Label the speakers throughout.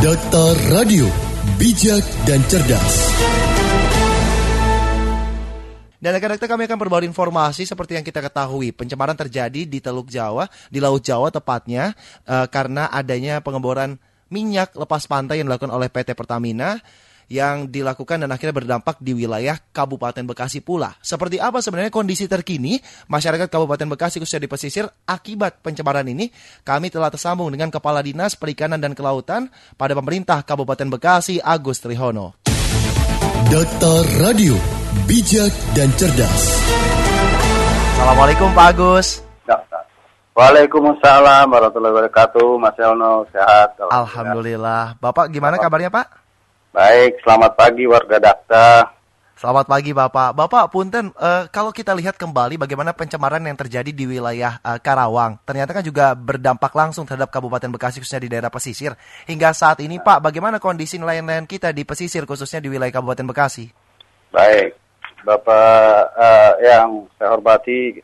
Speaker 1: Data Radio, bijak dan cerdas.
Speaker 2: Dan rekan-rekan kami akan berbagi informasi seperti yang kita ketahui, pencemaran terjadi di Teluk Jawa, di Laut Jawa tepatnya, uh, karena adanya pengeboran minyak lepas pantai yang dilakukan oleh PT Pertamina yang dilakukan dan akhirnya berdampak di wilayah Kabupaten Bekasi pula. Seperti apa sebenarnya kondisi terkini masyarakat Kabupaten Bekasi khususnya di pesisir akibat pencemaran ini? Kami telah tersambung dengan Kepala Dinas Perikanan dan Kelautan pada pemerintah Kabupaten Bekasi, Agus Trihono.
Speaker 1: Data Radio, bijak dan cerdas.
Speaker 2: Assalamualaikum Pak Agus.
Speaker 3: Waalaikumsalam warahmatullahi wabarakatuh. Mas Elno sehat.
Speaker 2: Alhamdulillah. Bapak gimana kabarnya Pak?
Speaker 3: Baik, selamat pagi warga Dakta.
Speaker 2: Selamat pagi Bapak. Bapak Punten, uh, kalau kita lihat kembali bagaimana pencemaran yang terjadi di wilayah uh, Karawang, ternyata kan juga berdampak langsung terhadap Kabupaten Bekasi khususnya di daerah pesisir. Hingga saat ini Pak, bagaimana kondisi nelayan-nelayan kita di pesisir khususnya di wilayah Kabupaten Bekasi?
Speaker 3: Baik, Bapak uh, yang saya hormati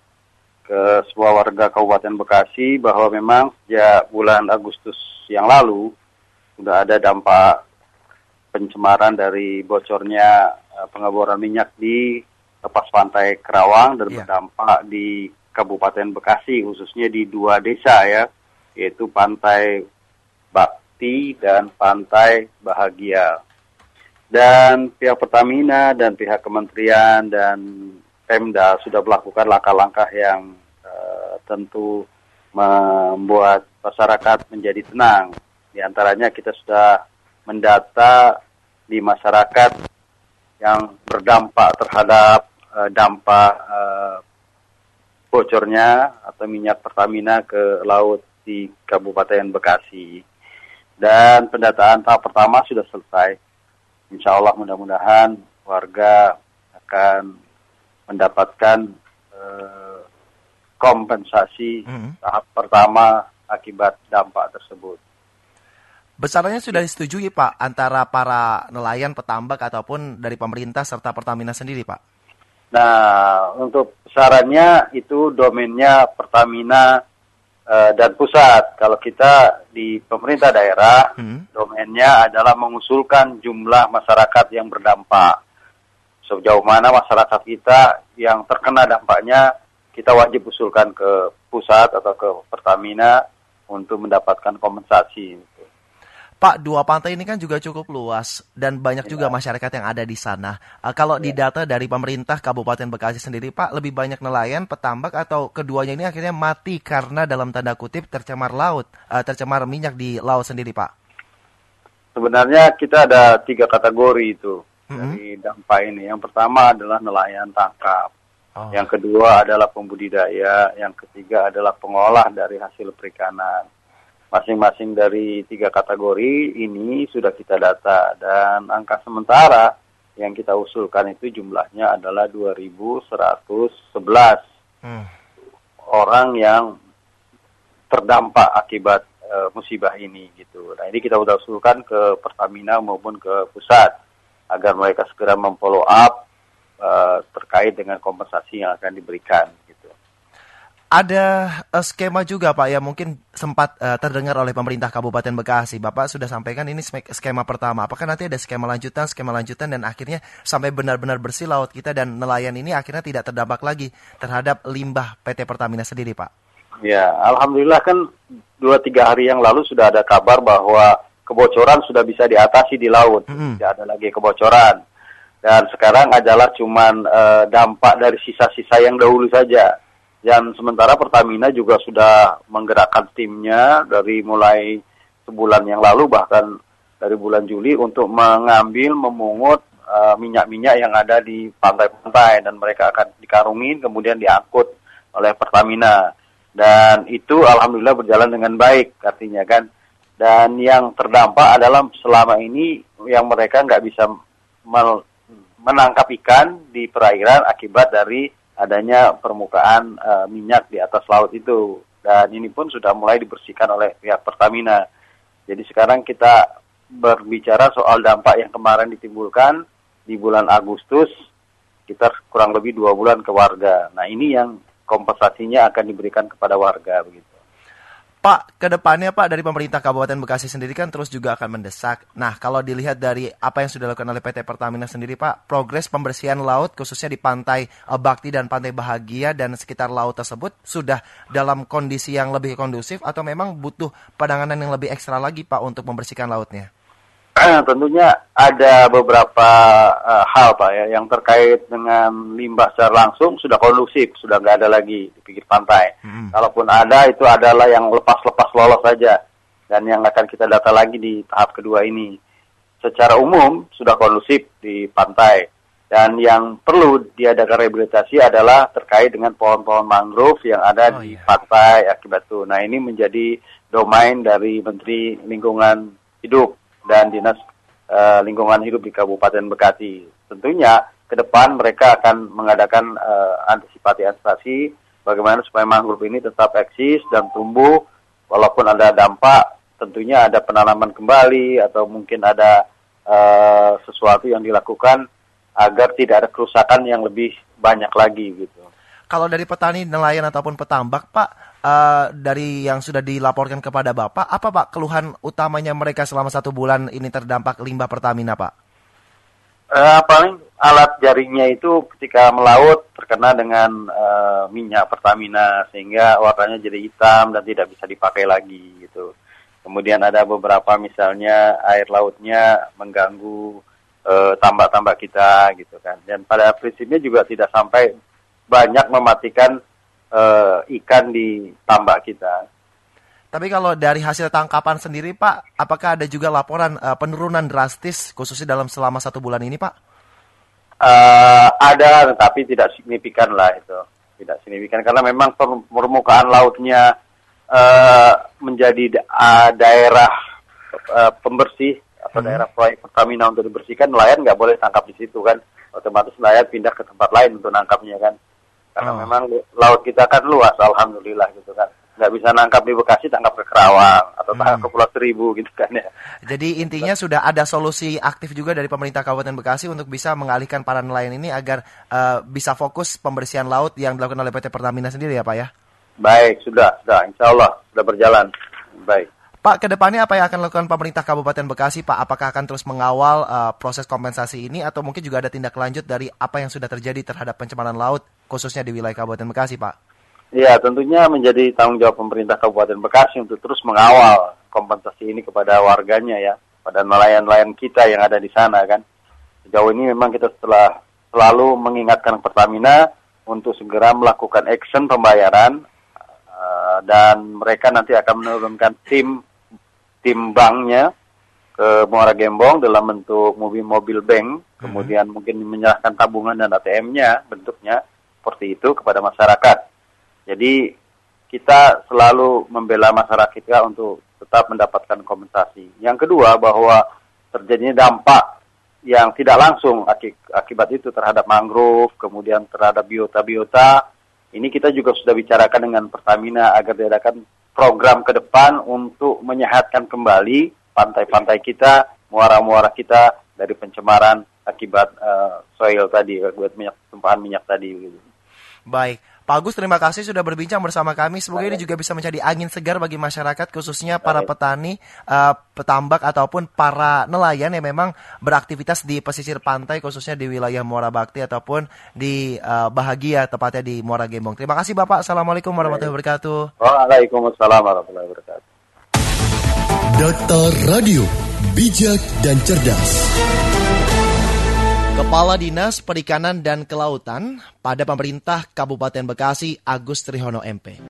Speaker 3: ke semua warga Kabupaten Bekasi bahwa memang sejak bulan Agustus yang lalu sudah ada dampak pencemaran dari bocornya uh, pengeboran minyak di lepas pantai Kerawang dan yeah. berdampak di Kabupaten Bekasi khususnya di dua desa ya yaitu Pantai Bakti dan Pantai Bahagia. Dan pihak Pertamina dan pihak kementerian dan Pemda sudah melakukan langkah-langkah yang uh, tentu membuat masyarakat menjadi tenang. Di antaranya kita sudah mendata di masyarakat yang berdampak terhadap uh, dampak uh, bocornya atau minyak Pertamina ke laut di Kabupaten Bekasi. Dan pendataan tahap pertama sudah selesai. Insya Allah mudah-mudahan warga akan mendapatkan uh, kompensasi mm -hmm. tahap pertama akibat dampak tersebut.
Speaker 2: Besarannya sudah disetujui Pak antara para nelayan, petambak ataupun dari pemerintah serta Pertamina sendiri Pak?
Speaker 3: Nah, untuk besarannya itu domainnya Pertamina uh, dan pusat. Kalau kita di pemerintah daerah, hmm. domainnya adalah mengusulkan jumlah masyarakat yang berdampak sejauh mana masyarakat kita yang terkena dampaknya kita wajib usulkan ke pusat atau ke Pertamina untuk mendapatkan kompensasi.
Speaker 2: Pak, dua pantai ini kan juga cukup luas dan banyak juga iya. masyarakat yang ada di sana. Uh, kalau di iya. data dari pemerintah Kabupaten Bekasi sendiri, Pak, lebih banyak nelayan, petambak atau keduanya ini akhirnya mati karena dalam tanda kutip tercemar laut, uh, tercemar minyak di laut sendiri, Pak?
Speaker 3: Sebenarnya kita ada tiga kategori itu hmm. dari dampak ini. Yang pertama adalah nelayan tangkap. Oh. Yang kedua adalah pembudidaya, yang ketiga adalah pengolah dari hasil perikanan. Masing-masing dari tiga kategori ini sudah kita data dan angka sementara yang kita usulkan itu jumlahnya adalah 2.111 hmm. orang yang terdampak akibat uh, musibah ini gitu. Nah ini kita sudah usulkan ke Pertamina maupun ke pusat agar mereka segera memfollow up uh, terkait dengan kompensasi yang akan diberikan.
Speaker 2: Ada uh, skema juga Pak ya mungkin sempat uh, terdengar oleh pemerintah Kabupaten Bekasi. Bapak sudah sampaikan ini skema pertama. Apakah nanti ada skema lanjutan, skema lanjutan dan akhirnya sampai benar-benar bersih laut kita dan nelayan ini akhirnya tidak terdampak lagi terhadap limbah PT Pertamina sendiri Pak?
Speaker 3: Ya, Alhamdulillah kan dua tiga hari yang lalu sudah ada kabar bahwa kebocoran sudah bisa diatasi di laut, mm-hmm. tidak ada lagi kebocoran. Dan sekarang adalah cuman uh, dampak dari sisa-sisa yang dahulu saja. Dan sementara Pertamina juga sudah menggerakkan timnya dari mulai sebulan yang lalu bahkan dari bulan Juli untuk mengambil memungut uh, minyak-minyak yang ada di pantai-pantai dan mereka akan dikarungin kemudian diangkut oleh Pertamina. Dan itu alhamdulillah berjalan dengan baik artinya kan dan yang terdampak adalah selama ini yang mereka nggak bisa menangkap ikan di perairan akibat dari adanya permukaan uh, minyak di atas laut itu dan ini pun sudah mulai dibersihkan oleh pihak Pertamina. Jadi sekarang kita berbicara soal dampak yang kemarin ditimbulkan di bulan Agustus kita kurang lebih dua bulan ke warga. Nah ini yang kompensasinya akan diberikan kepada warga begitu.
Speaker 2: Pak, ke depannya Pak dari pemerintah Kabupaten Bekasi sendiri kan terus juga akan mendesak. Nah, kalau dilihat dari apa yang sudah dilakukan oleh PT Pertamina sendiri Pak, progres pembersihan laut khususnya di pantai uh, Bakti dan pantai Bahagia dan sekitar laut tersebut sudah dalam kondisi yang lebih kondusif atau memang butuh penanganan yang lebih ekstra lagi Pak untuk membersihkan lautnya?
Speaker 3: tentunya ada beberapa uh, hal pak ya yang terkait dengan limbah secara langsung sudah kondusif sudah nggak ada lagi di pinggir pantai. Hmm. Kalaupun ada itu adalah yang lepas-lepas lolos saja dan yang akan kita data lagi di tahap kedua ini. Secara umum sudah kondusif di pantai dan yang perlu diadakan rehabilitasi adalah terkait dengan pohon-pohon mangrove yang ada oh, di iya. pantai akibat itu. Nah ini menjadi domain dari Menteri Lingkungan Hidup dan Dinas uh, Lingkungan Hidup di Kabupaten Bekasi. Tentunya ke depan mereka akan mengadakan antisipasi-antisipasi bagaimana supaya mangrove ini tetap eksis dan tumbuh walaupun ada dampak tentunya ada penanaman kembali atau mungkin ada uh, sesuatu yang dilakukan agar tidak ada kerusakan yang lebih banyak lagi gitu.
Speaker 2: Kalau dari petani, nelayan ataupun petambak, Pak, uh, dari yang sudah dilaporkan kepada Bapak, apa Pak keluhan utamanya mereka selama satu bulan ini terdampak limbah Pertamina Pak?
Speaker 3: Uh, paling alat jaringnya itu ketika melaut terkena dengan uh, minyak Pertamina sehingga warnanya jadi hitam dan tidak bisa dipakai lagi gitu. Kemudian ada beberapa misalnya air lautnya mengganggu tambak-tambak uh, kita gitu kan. Dan pada prinsipnya juga tidak sampai banyak mematikan uh, ikan di tambak kita.
Speaker 2: Tapi kalau dari hasil tangkapan sendiri, Pak, apakah ada juga laporan uh, penurunan drastis khususnya dalam selama satu bulan ini, Pak?
Speaker 3: Uh, ada, tetapi tidak signifikan lah itu, tidak signifikan karena memang permukaan lautnya uh, menjadi uh, daerah uh, pembersih atau hmm. daerah proyek Pertamina untuk dibersihkan, nelayan nggak boleh tangkap di situ kan, otomatis nelayan pindah ke tempat lain untuk nangkapnya kan. Karena oh. memang laut kita kan luas, alhamdulillah gitu kan. Nggak bisa nangkap di Bekasi, tangkap ke Kerawang atau hmm. tangkap ke Pulau Seribu gitu kan ya.
Speaker 2: Jadi intinya sudah ada solusi aktif juga dari pemerintah Kabupaten Bekasi untuk bisa mengalihkan para nelayan ini agar uh, bisa fokus pembersihan laut yang dilakukan oleh PT Pertamina sendiri ya Pak ya?
Speaker 3: Baik, sudah, sudah, insya Allah sudah berjalan. Baik.
Speaker 2: Pak, ke depannya apa yang akan dilakukan pemerintah Kabupaten Bekasi, Pak? Apakah akan terus mengawal uh, proses kompensasi ini atau mungkin juga ada tindak lanjut dari apa yang sudah terjadi terhadap pencemaran laut khususnya di wilayah Kabupaten Bekasi, Pak?
Speaker 3: Ya, tentunya menjadi tanggung jawab pemerintah Kabupaten Bekasi untuk terus mengawal kompensasi ini kepada warganya ya, pada nelayan-nelayan kita yang ada di sana kan. Sejauh ini memang kita setelah selalu mengingatkan Pertamina untuk segera melakukan action pembayaran uh, dan mereka nanti akan menurunkan tim tim banknya ke Muara Gembong dalam bentuk mobil-mobil bank, mhm. kemudian mungkin menyerahkan tabungan dan ATM-nya bentuknya seperti itu kepada masyarakat. Jadi kita selalu membela masyarakat kita untuk tetap mendapatkan kompensasi. Yang kedua bahwa terjadinya dampak yang tidak langsung akibat itu terhadap mangrove, kemudian terhadap biota-biota, ini kita juga sudah bicarakan dengan Pertamina agar diadakan program ke depan untuk menyehatkan kembali pantai-pantai kita, muara-muara kita dari pencemaran akibat uh, soil tadi, akibat minyak tumpahan minyak tadi. Gitu.
Speaker 2: Baik. Pak Agus, terima kasih sudah berbincang bersama kami. Semoga ini juga bisa menjadi angin segar bagi masyarakat, khususnya para petani, uh, petambak ataupun para nelayan yang memang beraktivitas di pesisir pantai, khususnya di wilayah Muara Bakti ataupun di uh, Bahagia, tepatnya di Muara Gembong. Terima kasih Bapak. Assalamualaikum warahmatullahi wabarakatuh.
Speaker 3: Waalaikumsalam warahmatullahi wabarakatuh.
Speaker 1: Data Radio, bijak dan cerdas.
Speaker 2: Kepala Dinas Perikanan dan Kelautan pada pemerintah Kabupaten Bekasi Agus Trihono MP.